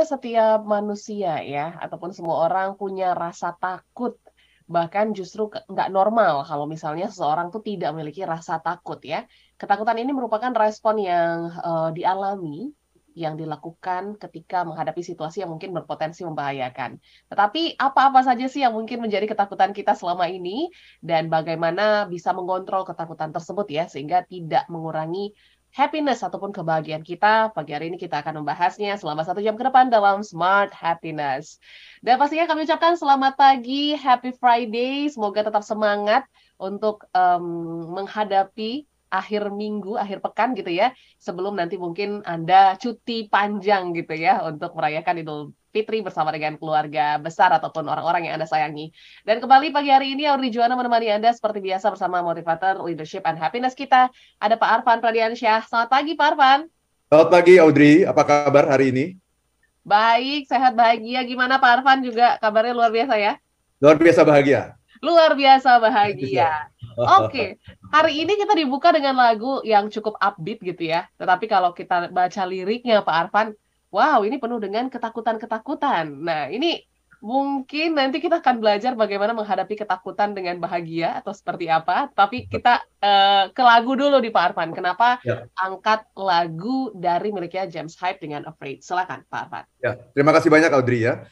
setiap manusia ya, ataupun semua orang punya rasa takut. Bahkan justru nggak normal kalau misalnya seseorang tuh tidak memiliki rasa takut ya. Ketakutan ini merupakan respon yang uh, dialami yang dilakukan ketika menghadapi situasi yang mungkin berpotensi membahayakan. Tetapi apa-apa saja sih yang mungkin menjadi ketakutan kita selama ini dan bagaimana bisa mengontrol ketakutan tersebut ya sehingga tidak mengurangi happiness ataupun kebahagiaan kita. Pagi hari ini kita akan membahasnya selama satu jam ke depan dalam Smart Happiness. Dan pastinya kami ucapkan selamat pagi, Happy Friday. Semoga tetap semangat untuk um, menghadapi akhir minggu, akhir pekan gitu ya. Sebelum nanti mungkin Anda cuti panjang gitu ya untuk merayakan Idul Fitri bersama dengan keluarga besar ataupun orang-orang yang Anda sayangi. Dan kembali pagi hari ini Audrey Juwana menemani Anda seperti biasa bersama motivator leadership and happiness kita. Ada Pak Arfan Pradiansyah. Selamat pagi Pak Arfan. Selamat pagi Audrey, apa kabar hari ini? Baik, sehat bahagia. Gimana Pak Arfan juga kabarnya luar biasa ya? Luar biasa bahagia. Luar biasa bahagia. Oke, okay. hari ini kita dibuka dengan lagu yang cukup upbeat gitu ya. Tetapi kalau kita baca liriknya Pak Arfan, wow ini penuh dengan ketakutan-ketakutan. Nah ini mungkin nanti kita akan belajar bagaimana menghadapi ketakutan dengan bahagia atau seperti apa. Tapi kita uh, ke lagu dulu di Pak Arfan. Kenapa ya. angkat lagu dari miliknya James Hype dengan Afraid? Silakan Pak Arfan. Ya, terima kasih banyak Audrey ya.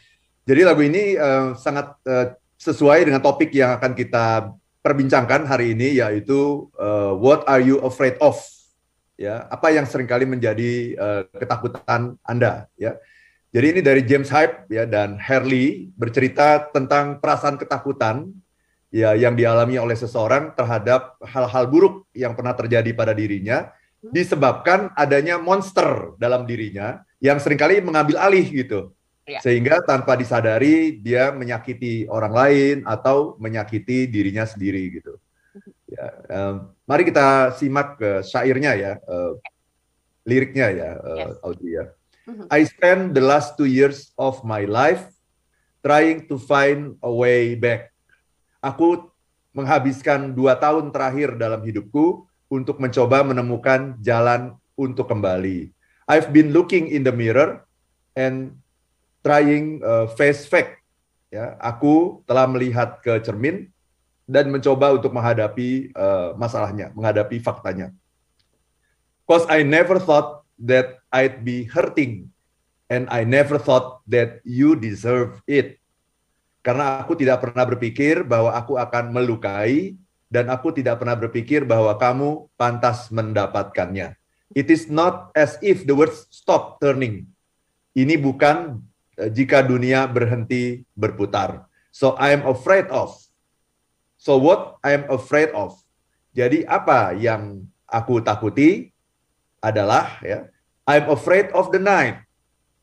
Jadi lagu ini uh, sangat uh, sesuai dengan topik yang akan kita perbincangkan hari ini yaitu uh, What are you afraid of? ya apa yang sering kali menjadi uh, ketakutan Anda ya. Jadi ini dari James Hype ya dan Harley bercerita tentang perasaan ketakutan ya yang dialami oleh seseorang terhadap hal-hal buruk yang pernah terjadi pada dirinya disebabkan adanya monster dalam dirinya yang sering kali mengambil alih gitu. Ya. Sehingga tanpa disadari dia menyakiti orang lain atau menyakiti dirinya sendiri gitu. Ya, um, mari kita simak uh, syairnya ya, uh, liriknya ya, uh, yes. Audrey ya. Mm-hmm. I spent the last two years of my life trying to find a way back. Aku menghabiskan dua tahun terakhir dalam hidupku untuk mencoba menemukan jalan untuk kembali. I've been looking in the mirror and trying uh, face fact. Ya, aku telah melihat ke cermin dan mencoba untuk menghadapi uh, masalahnya, menghadapi faktanya. Cause I never thought that I'd be hurting and I never thought that you deserve it. Karena aku tidak pernah berpikir bahwa aku akan melukai dan aku tidak pernah berpikir bahwa kamu pantas mendapatkannya. It is not as if the words stop turning. Ini bukan jika dunia berhenti berputar. So I am afraid of So what I'm afraid of. Jadi apa yang aku takuti adalah ya, I'm afraid of the night,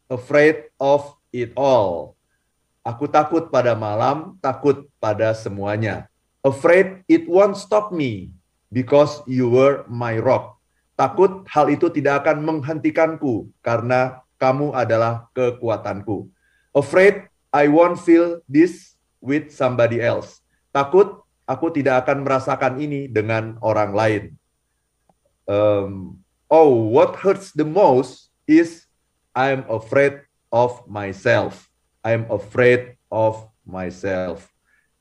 afraid of it all. Aku takut pada malam, takut pada semuanya. Afraid it won't stop me because you were my rock. Takut hal itu tidak akan menghentikanku karena kamu adalah kekuatanku. Afraid I won't feel this with somebody else. Takut aku tidak akan merasakan ini dengan orang lain. Um, oh, what hurts the most is I'm afraid of myself. I'm afraid of myself.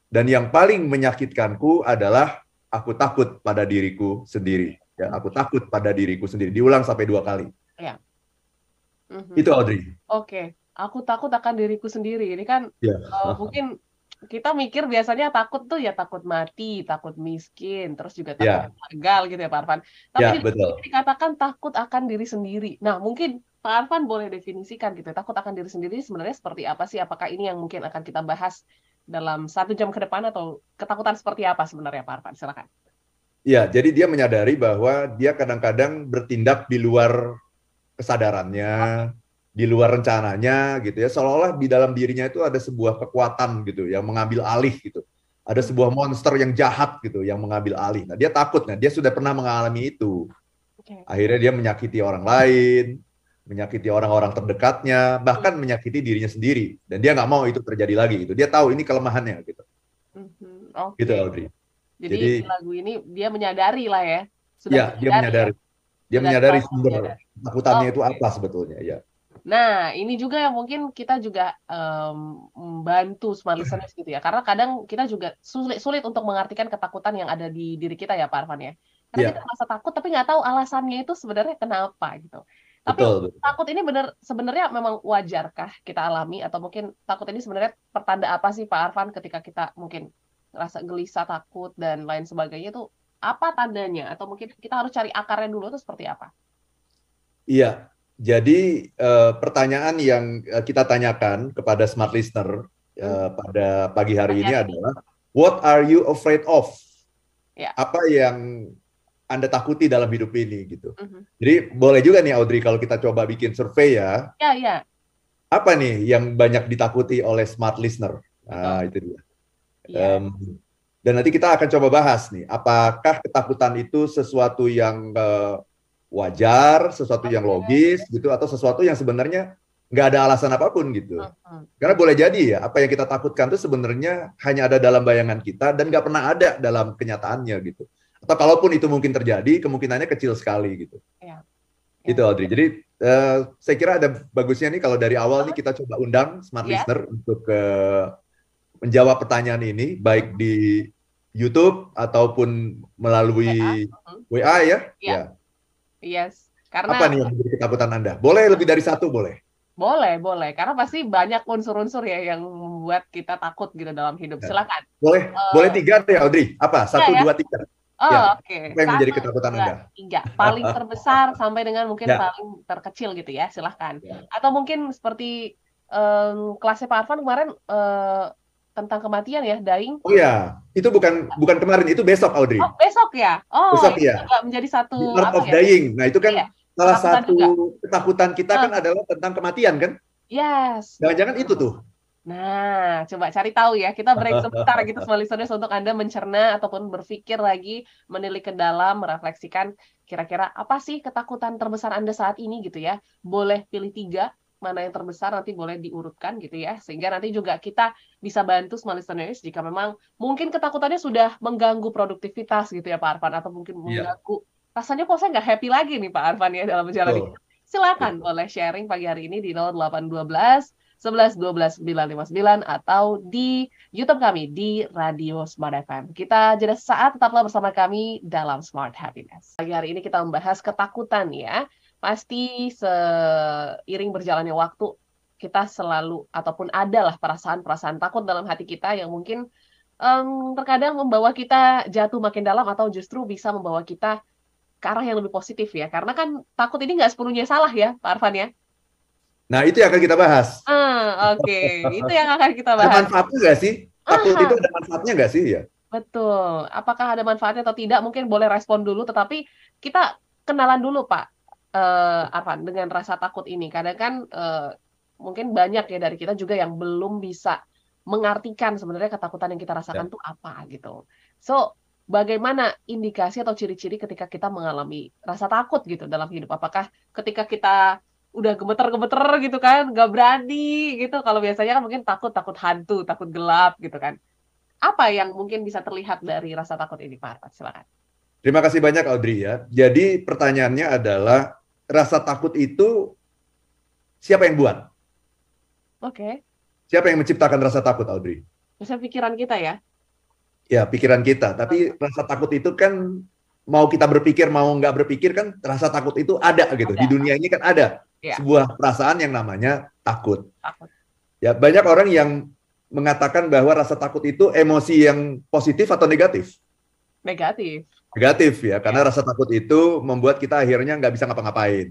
Dan yang paling menyakitkanku adalah aku takut pada diriku sendiri. Ya, aku takut pada diriku sendiri. Diulang sampai dua kali. Ya. Mm-hmm. Itu Audrey. Oke, okay. aku takut akan diriku sendiri. Ini kan ya. uh, mungkin kita mikir biasanya takut tuh ya takut mati, takut miskin, terus juga takut yeah. gagal gitu ya Pak Arfan. Tapi yeah, betul. dikatakan takut akan diri sendiri. Nah mungkin Pak Arfan boleh definisikan gitu, takut akan diri sendiri sebenarnya seperti apa sih? Apakah ini yang mungkin akan kita bahas dalam satu jam ke depan atau ketakutan seperti apa sebenarnya Pak Arfan? Silakan. Ya, jadi dia menyadari bahwa dia kadang-kadang bertindak di luar kesadarannya, di luar rencananya gitu ya. Seolah-olah di dalam dirinya itu ada sebuah kekuatan gitu yang mengambil alih gitu. Ada sebuah monster yang jahat gitu yang mengambil alih. Nah dia takut. Nah dia sudah pernah mengalami itu. Okay. akhirnya dia menyakiti orang lain menyakiti orang-orang terdekatnya bahkan menyakiti dirinya sendiri. Dan dia nggak mau itu terjadi lagi gitu. Dia tahu ini kelemahannya gitu. Mm-hmm. okay. gitu Audrey jadi, jadi lagu ini dia menyadari lah ya. Sudah ya dia menyadari ya? Dia menyadari sumber ketakutannya oh, itu apa sebetulnya ya Nah, ini juga yang mungkin kita juga um, membantu smart listeners gitu ya. Karena kadang kita juga sulit sulit untuk mengartikan ketakutan yang ada di diri kita ya, Pak Arfan ya. Karena Iya. kita merasa takut tapi nggak tahu alasannya itu sebenarnya kenapa gitu. Tapi Betul, betul. takut ini benar sebenarnya memang wajarkah kita alami atau mungkin takut ini sebenarnya pertanda apa sih Pak Arfan ketika kita mungkin rasa gelisah, takut dan lain sebagainya itu apa tandanya atau mungkin kita harus cari akarnya dulu itu seperti apa? Iya, jadi eh, pertanyaan yang eh, kita tanyakan kepada smart listener eh, pada pagi hari ini adalah What are you afraid of? Ya. Apa yang Anda takuti dalam hidup ini gitu. Mhm. Jadi boleh juga nih Audrey kalau kita coba bikin survei ya, Ya, ya. apa nih yang banyak ditakuti oleh smart listener? Nah, itu dia. Iya. Em, dan nanti kita akan coba bahas nih, apakah ketakutan itu sesuatu yang eh, wajar, sesuatu yang logis gitu, atau sesuatu yang sebenarnya nggak ada alasan apa pun gitu. Karena boleh jadi ya, apa yang kita takutkan itu sebenarnya hanya ada dalam bayangan kita dan nggak pernah ada dalam kenyataannya gitu. Atau kalaupun itu mungkin terjadi, kemungkinannya kecil sekali gitu. Iya. Gitu Audrey. Jadi eh, saya kira ada bagusnya nih kalau dari awal nih kita coba undang smart Iya. listener untuk eh, menjawab pertanyaan ini baik di YouTube ataupun melalui WA ya. Iya. Yes. Karena Apa nih yang menjadi ketakutan Anda? Boleh lebih dari satu boleh. boleh, boleh. Karena pasti banyak unsur-unsur ya yang membuat kita takut gitu dalam hidup. Ya. Silakan. Boleh, Eh. boleh tiga deh Audrey. Apa? Satu, ya. dua, tiga. Oh, Ya. oke. Apa yang menjadi ketakutan Anda? Tiga. Paling terbesar sampai dengan mungkin Ya. paling terkecil gitu ya. Silahkan. Ya. Atau mungkin seperti em, kelasnya Pak Arfan kemarin eh, tentang kematian ya, dying. Oh ya, itu bukan bukan kemarin, itu besok Audrey. Oh, besok ya? Oh, Besok, itu ya. juga menjadi satu The Art apa of ya? Dying. Nah, itu kan Iya. salah Ketakutan satu ketakutan kita kan adalah tentang kematian kan? Yes. Jangan-jangan itu tuh. Nah, coba cari tahu ya. Kita break sebentar gitu semua listeners untuk Anda mencerna ataupun berpikir lagi, menilik ke dalam, merefleksikan kira-kira apa sih ketakutan terbesar Anda saat ini gitu ya. Boleh pilih tiga, mana yang terbesar nanti boleh diurutkan gitu ya. Sehingga nanti juga kita bisa bantu semua listeners jika memang mungkin ketakutannya sudah mengganggu produktivitas gitu ya Pak Arfan atau mungkin Iya. mengganggu. Rasanya kok saya nggak happy lagi nih Pak Arfan ya dalam menjalani Betul. silakan boleh sharing pagi hari ini di 0812 11 12 959 atau di YouTube kami di Radio Smart FM. Kita jeda sesaat tetaplah bersama kami dalam Smart Happiness. Pagi hari ini kita membahas ketakutan ya. Pasti seiring berjalannya waktu kita selalu ataupun adalah perasaan-perasaan takut dalam hati kita yang mungkin em, terkadang membawa kita jatuh makin dalam atau justru bisa membawa kita ke arah yang lebih positif ya. Karena kan takut ini nggak sepenuhnya salah ya, Pak Arfan ya. Nah, itu yang akan kita bahas. Ah, oke. Itu yang akan kita Ada bahas. manfaatnya nggak sih? Takut Aha. itu ada manfaatnya nggak sih? Ya. Betul. Apakah ada manfaatnya atau tidak? Mungkin boleh respon dulu, tetapi kita kenalan dulu, Pak eh Arfan, dengan rasa takut ini. Kadang kan eh, mungkin banyak ya dari kita juga yang belum bisa mengartikan sebenarnya ketakutan yang kita rasakan itu apa gitu. So, bagaimana indikasi atau ciri-ciri ketika kita mengalami rasa takut gitu dalam hidup? Apakah ketika kita udah gemeter-gemeter gitu kan, nggak berani gitu. Kalau biasanya kan mungkin takut, takut hantu, takut gelap gitu kan. Apa yang mungkin bisa terlihat dari rasa takut ini, Pak? Silakan. Terima kasih banyak Audrey ya. Jadi pertanyaannya adalah rasa takut itu siapa yang buat? Oke. Siapa yang menciptakan rasa takut Audrey? Bisa pikiran kita ya. Ya, pikiran kita. Tapi rasa takut itu kan mau kita berpikir mau nggak berpikir kan rasa takut itu ada gitu. Ada. Di dunia ini kan ada Ya. sebuah perasaan yang namanya takut. Takut. Ya, banyak orang yang mengatakan bahwa rasa takut itu emosi yang positif atau negatif. Negatif. Negatif ya, karena rasa takut itu membuat kita akhirnya nggak bisa ngapa-ngapain.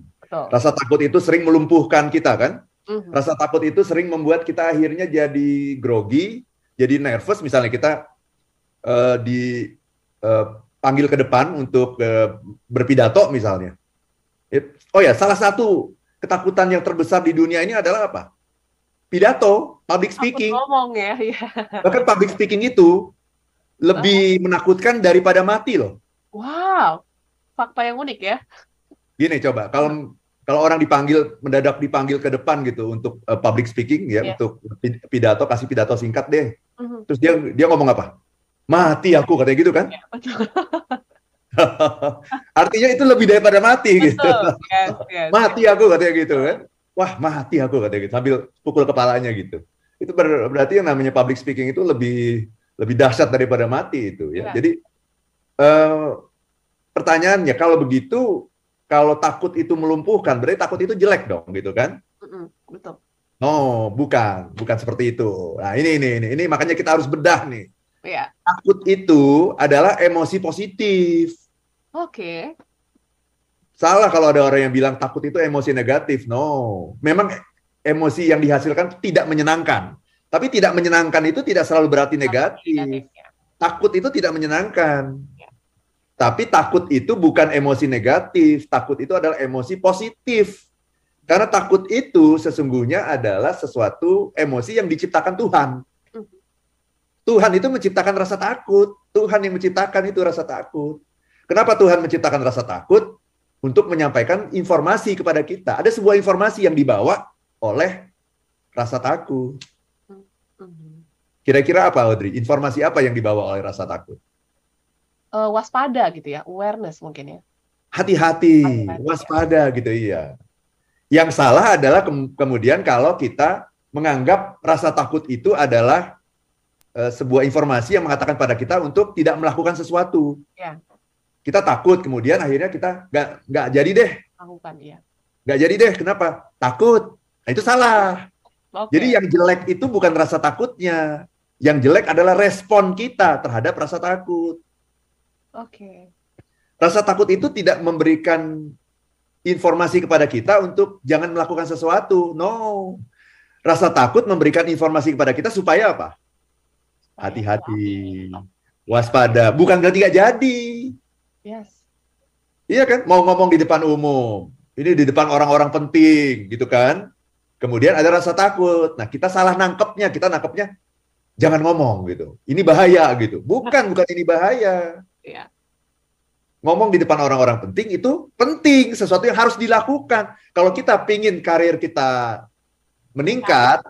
Rasa takut itu sering melumpuhkan kita kan. Mhm. Rasa takut itu sering membuat kita akhirnya jadi grogi, jadi nervous. Misalnya kita eh, dipanggil ke depan untuk eh, berpidato misalnya. It- oh ya, salah satu ketakutan yang terbesar di dunia ini adalah apa? Pidato, public speaking. ngomong ya. Iya. Bahkan public speaking itu lebih menakutkan daripada mati loh. Wow. Fakta yang unik ya. Gini coba, kalau kalau orang dipanggil mendadak dipanggil ke depan gitu untuk eh, public speaking ya, Iya. untuk pi- pidato kasih pidato singkat deh. Mhm. Terus dia dia ngomong apa? Mati aku katanya gitu kan? Ya, betul. Artinya itu lebih daripada mati gitu. Betul. Yes, yes. Mati aku katanya gitu kan. wah mati aku katanya gitu sambil pukul kepalanya gitu. Itu ber berarti yang namanya public speaking itu lebih lebih dahsyat daripada mati itu ya. Ya. Jadi eh, pertanyaannya kalau begitu kalau takut itu melumpuhkan berarti takut itu jelek dong gitu kan? Mm-mm, betul. Oh, bukan, bukan seperti itu. Nah, ini ini ini ini makanya kita harus bedah nih. Iya. Takut itu adalah emosi positif. Oke. Salah kalau ada orang yang bilang takut itu emosi negatif. No, memang emosi yang dihasilkan tidak menyenangkan. Tapi tidak menyenangkan itu tidak selalu berarti negatif. Ya. Takut itu tidak menyenangkan. Ya. Tapi takut itu bukan emosi negatif. Takut itu adalah emosi positif. Karena takut itu sesungguhnya adalah sesuatu emosi yang diciptakan Tuhan. Mhm. Tuhan itu menciptakan rasa takut. Tuhan yang menciptakan itu rasa takut. Kenapa Tuhan menciptakan rasa takut? Untuk menyampaikan informasi kepada kita. Ada sebuah informasi yang dibawa oleh rasa takut. Kira-kira apa, Audrey? Informasi apa yang dibawa oleh rasa takut? Eh, waspada gitu ya, awareness mungkin ya. Hati-hati, Hati-hati, waspada gitu iya. Yang salah adalah kem- kemudian kalau kita menganggap rasa takut itu adalah eh, sebuah informasi yang mengatakan pada kita untuk tidak melakukan sesuatu. Ya. Kita takut, kemudian akhirnya kita nggak nggak jadi deh, Lakukan ya. nggak jadi deh. Kenapa? Takut. Nah, itu salah. Oke. Jadi yang jelek itu bukan rasa takutnya. Yang jelek adalah respon kita terhadap rasa takut. Oke. Rasa takut itu tidak memberikan informasi kepada kita untuk jangan melakukan sesuatu. No. Rasa takut memberikan informasi kepada kita supaya apa? Hati-hati. Waspada. Bukan berarti nggak jadi. Yes. Iya kan? Mau ngomong di depan umum. Ini di depan orang-orang penting gitu kan. Kemudian ada rasa takut. Nah, kita salah nangkepnya. Kita nangkepnya jangan ngomong gitu. Ini bahaya gitu. Bukan, bukan ini bahaya. Iya. ngomong di depan orang-orang penting itu penting, sesuatu yang harus dilakukan. Kalau kita pingin karir kita meningkat,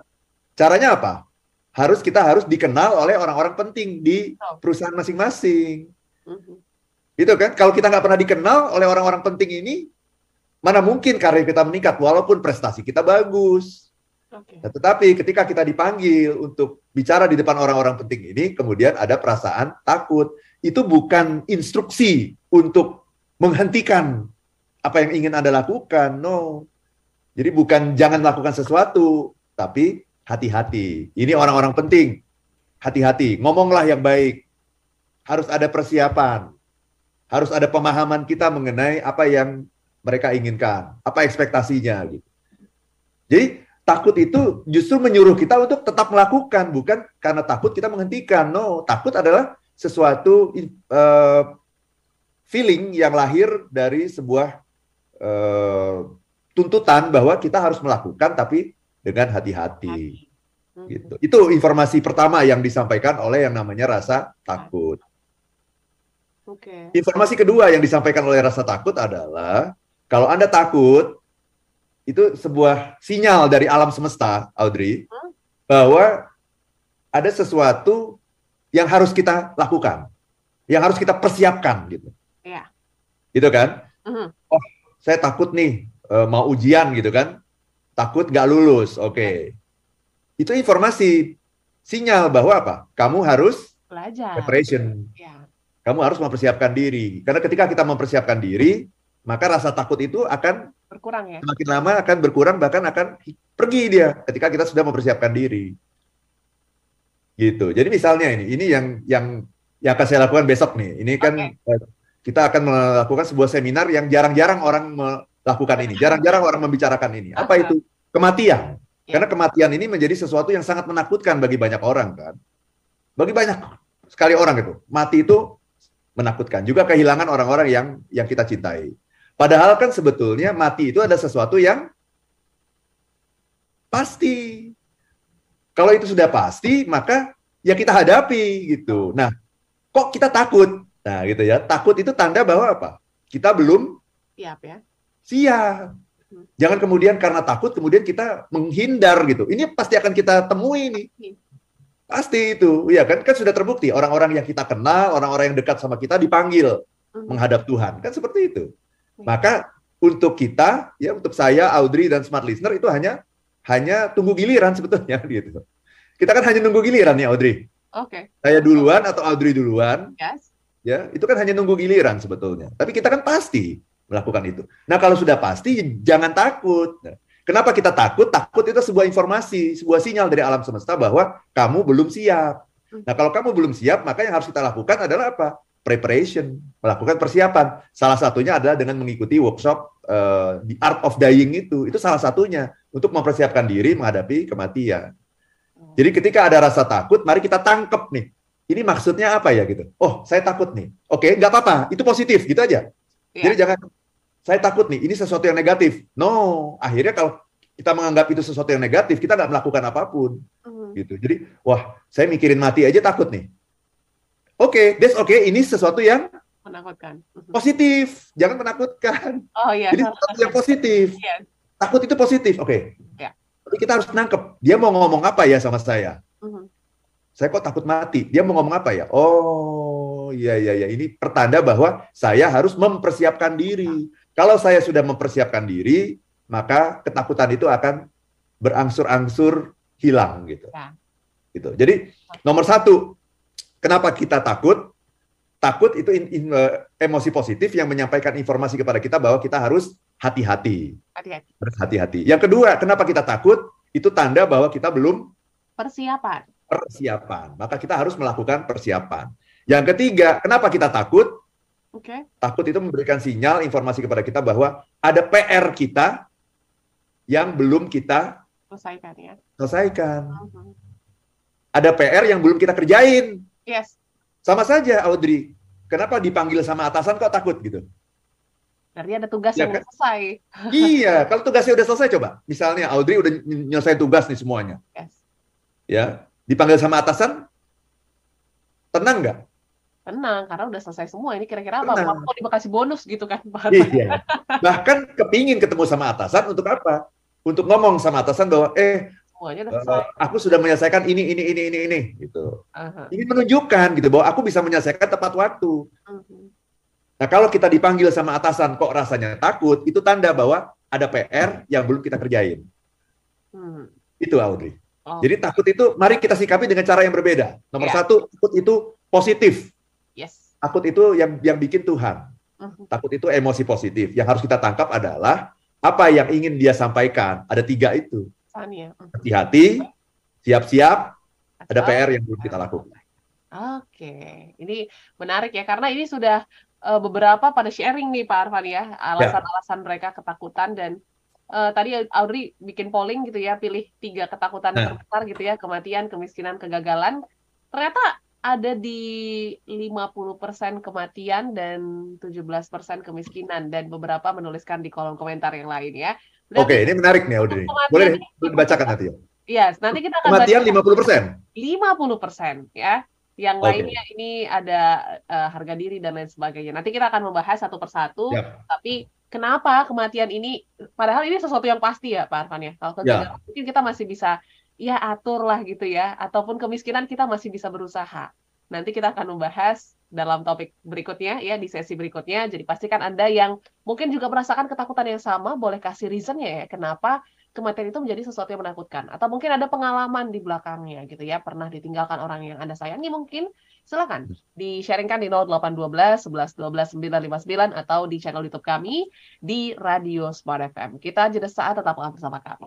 caranya apa? Harus kita harus dikenal oleh orang-orang penting di perusahaan masing-masing. Mhm. Gitu kan? Kalau kita nggak pernah dikenal oleh orang-orang penting ini, mana mungkin karir kita meningkat walaupun prestasi kita bagus. Oke. Nah, tetapi ketika kita dipanggil untuk bicara di depan orang-orang penting ini, kemudian ada perasaan takut. Itu bukan instruksi untuk menghentikan apa yang ingin Anda lakukan. No. Jadi bukan jangan lakukan sesuatu, tapi hati-hati. Ini orang-orang penting. Hati-hati. Ngomonglah yang baik. Harus ada persiapan. Harus ada pemahaman kita mengenai apa yang mereka inginkan. Apa ekspektasinya. Gitu. Jadi takut itu justru menyuruh kita untuk tetap melakukan, bukan karena takut kita menghentikan. No, takut adalah sesuatu uh, feeling yang lahir dari sebuah uh, tuntutan bahwa kita harus melakukan, tapi dengan hati-hati. Gitu. Itu informasi pertama yang disampaikan oleh yang namanya rasa takut. Oke. Informasi kedua yang disampaikan oleh rasa takut adalah kalau Anda takut, itu sebuah sinyal dari alam semesta, Audrey, Hmm. bahwa ada sesuatu yang harus kita lakukan, yang harus kita persiapkan, gitu. Iya. Gitu kan? Mhm. Saya takut nih eh, mau ujian, gitu kan? Takut nggak lulus, oke. Itu informasi sinyal bahwa apa? Kamu harus Belajar. preparation, Ya. kamu harus mempersiapkan diri. Karena ketika kita mempersiapkan diri, maka rasa takut itu akan Berkurang ya. semakin lama akan berkurang bahkan akan pergi dia ketika kita sudah mempersiapkan diri. Gitu. Jadi misalnya ini, ini yang yang yang akan saya lakukan besok nih. Ini kan eh, kita akan melakukan sebuah seminar yang jarang-jarang orang melakukan ini, jarang-jarang orang membicarakan ini. Apa itu? Kematian. Ya. Karena kematian ini menjadi sesuatu yang sangat menakutkan bagi banyak orang kan. Bagi banyak sekali orang itu, mati itu menakutkan. Juga kehilangan orang-orang yang yang kita cintai. Padahal kan sebetulnya mati itu ada sesuatu yang pasti. Kalau itu sudah pasti, maka ya kita hadapi gitu. Nah, kok kita takut? Nah, gitu ya. Takut itu tanda bahwa apa? Kita belum Siap ya. siap. Jangan kemudian karena takut kemudian kita menghindar gitu. Ini pasti akan kita temui nih. Pasti itu. Iya kan? Kan sudah terbukti orang-orang yang kita kenal, orang-orang yang dekat sama kita dipanggil Mhm. menghadap Tuhan. Kan seperti itu. Maka untuk kita ya untuk saya Audrey dan smart listener itu hanya hanya tunggu giliran sebetulnya gitu. Kita kan hanya nunggu giliran ya Audrey. Oke. Okay. Saya duluan atau Audrey duluan. Yes. Ya, itu kan hanya nunggu giliran sebetulnya. Tapi kita kan pasti melakukan itu. Nah, kalau sudah pasti jangan takut. Nah, kenapa kita takut? Takut itu sebuah informasi, sebuah sinyal dari alam semesta bahwa kamu belum siap. Nah, kalau kamu belum siap, maka yang harus kita lakukan adalah apa? Preparation, melakukan persiapan. Salah satunya adalah dengan mengikuti workshop uh, The Art of Dying itu. Itu salah satunya untuk mempersiapkan diri menghadapi kematian. Jadi ketika ada rasa takut, mari kita tangkep nih. Ini maksudnya apa ya gitu? Oh, saya takut nih. Oke, nggak apa-apa. Itu positif, gitu aja. Ya. Jadi jangan saya takut nih. Ini sesuatu yang negatif. No, akhirnya kalau kita menganggap itu sesuatu yang negatif, kita nggak melakukan apa pun. Mm. Gitu. Jadi, wah, saya mikirin mati aja takut nih. Oke, okay, that's okay. Ini sesuatu yang menakutkan. Mhm. Positif, jangan menakutkan. Oh iya. Jadi sesuatu yang positif. Yes. Takut itu positif, oke. Okay. Ya. Tapi kita harus nangkep. Dia mau ngomong apa ya sama saya? Mm-hmm. Saya kok takut mati. Dia mau ngomong apa ya? Oh, iya iya iya. Ini pertanda bahwa saya harus mempersiapkan diri. Kalau saya sudah mempersiapkan diri, maka ketakutan itu akan berangsur-angsur hilang gitu. Ya. Gitu. Jadi nomor satu, kenapa kita takut? Takut itu in, in, uh, emosi positif yang menyampaikan informasi kepada kita bahwa kita harus hati-hati. Hati-hati. Harus hati-hati. Yang kedua, kenapa kita takut? Itu tanda bahwa kita belum persiapan persiapan. Maka kita harus melakukan persiapan. Yang ketiga, kenapa kita takut? Okay. Takut itu memberikan sinyal informasi kepada kita bahwa ada PR kita yang belum kita selesaikan ya. Selesaikan. Uh -huh. Ada PR yang belum kita kerjain. Yes. Sama saja Audrey. Kenapa dipanggil sama atasan kok takut gitu? Berarti ada tugas ya, yang kan? selesai. Iya, kalau tugasnya udah selesai coba. Misalnya Audrey udah nyelesain tugas nih semuanya. Yes. Ya, dipanggil sama atasan, tenang nggak? Tenang, karena udah selesai semua. Ini kira-kira apa? Tenang. Mau dikasih bonus gitu kan? Iya. Bahkan kepingin ketemu sama atasan untuk apa? Untuk ngomong sama atasan bahwa, eh, semuanya udah selesai. aku sudah menyelesaikan ini, ini, ini, ini, ini, gitu. Uh-huh. Ini menunjukkan gitu bahwa aku bisa menyelesaikan tepat waktu. Uh-huh. Nah, kalau kita dipanggil sama atasan kok rasanya takut, itu tanda bahwa ada PR yang belum kita kerjain. Hmm. Itu Audrey. Oh. Jadi takut itu mari kita sikapi dengan cara yang berbeda. Nomor yeah. satu, takut itu positif. Yes. Takut itu yang yang bikin Tuhan. Uh-huh. Takut itu emosi positif. Yang harus kita tangkap adalah apa yang ingin dia sampaikan. Ada tiga itu. Hati-hati, siap-siap, ada PR yang belum kita lakukan. Oke, ini menarik ya karena ini sudah uh, beberapa pada sharing nih Pak Arfan ya alasan-alasan ya. mereka ketakutan dan uh, tadi Audrey bikin polling gitu ya, pilih tiga ketakutan nah. terbesar gitu ya, kematian, kemiskinan, kegagalan. Ternyata ada di 50% kematian dan 17% kemiskinan dan beberapa menuliskan di kolom komentar yang lain ya. Oke, ini menarik nih Audrey. Boleh dibacakan nanti ya. Iya, yes, nanti kita akan kematian baca 50%. 50% ya. Yang okay. lainnya ini ada uh, harga diri dan lain sebagainya. Nanti kita akan membahas satu persatu, yep. tapi kenapa kematian ini padahal ini sesuatu yang pasti ya Pak Arfan ya. Kalau kegagalan ya. mungkin kita masih bisa ya atur lah gitu ya ataupun kemiskinan kita masih bisa berusaha. Nanti kita akan membahas dalam topik berikutnya ya di sesi berikutnya. Jadi pastikan Anda yang mungkin juga merasakan ketakutan yang sama boleh kasih reasonnya ya kenapa kematian itu menjadi sesuatu yang menakutkan. Atau mungkin ada pengalaman di belakangnya gitu ya pernah ditinggalkan orang yang anda sayangi mungkin. Silakan di sharingkan di 0812 11 12 959 atau di channel YouTube kami di Radio Smart FM kita jeda saat tetap bersama kami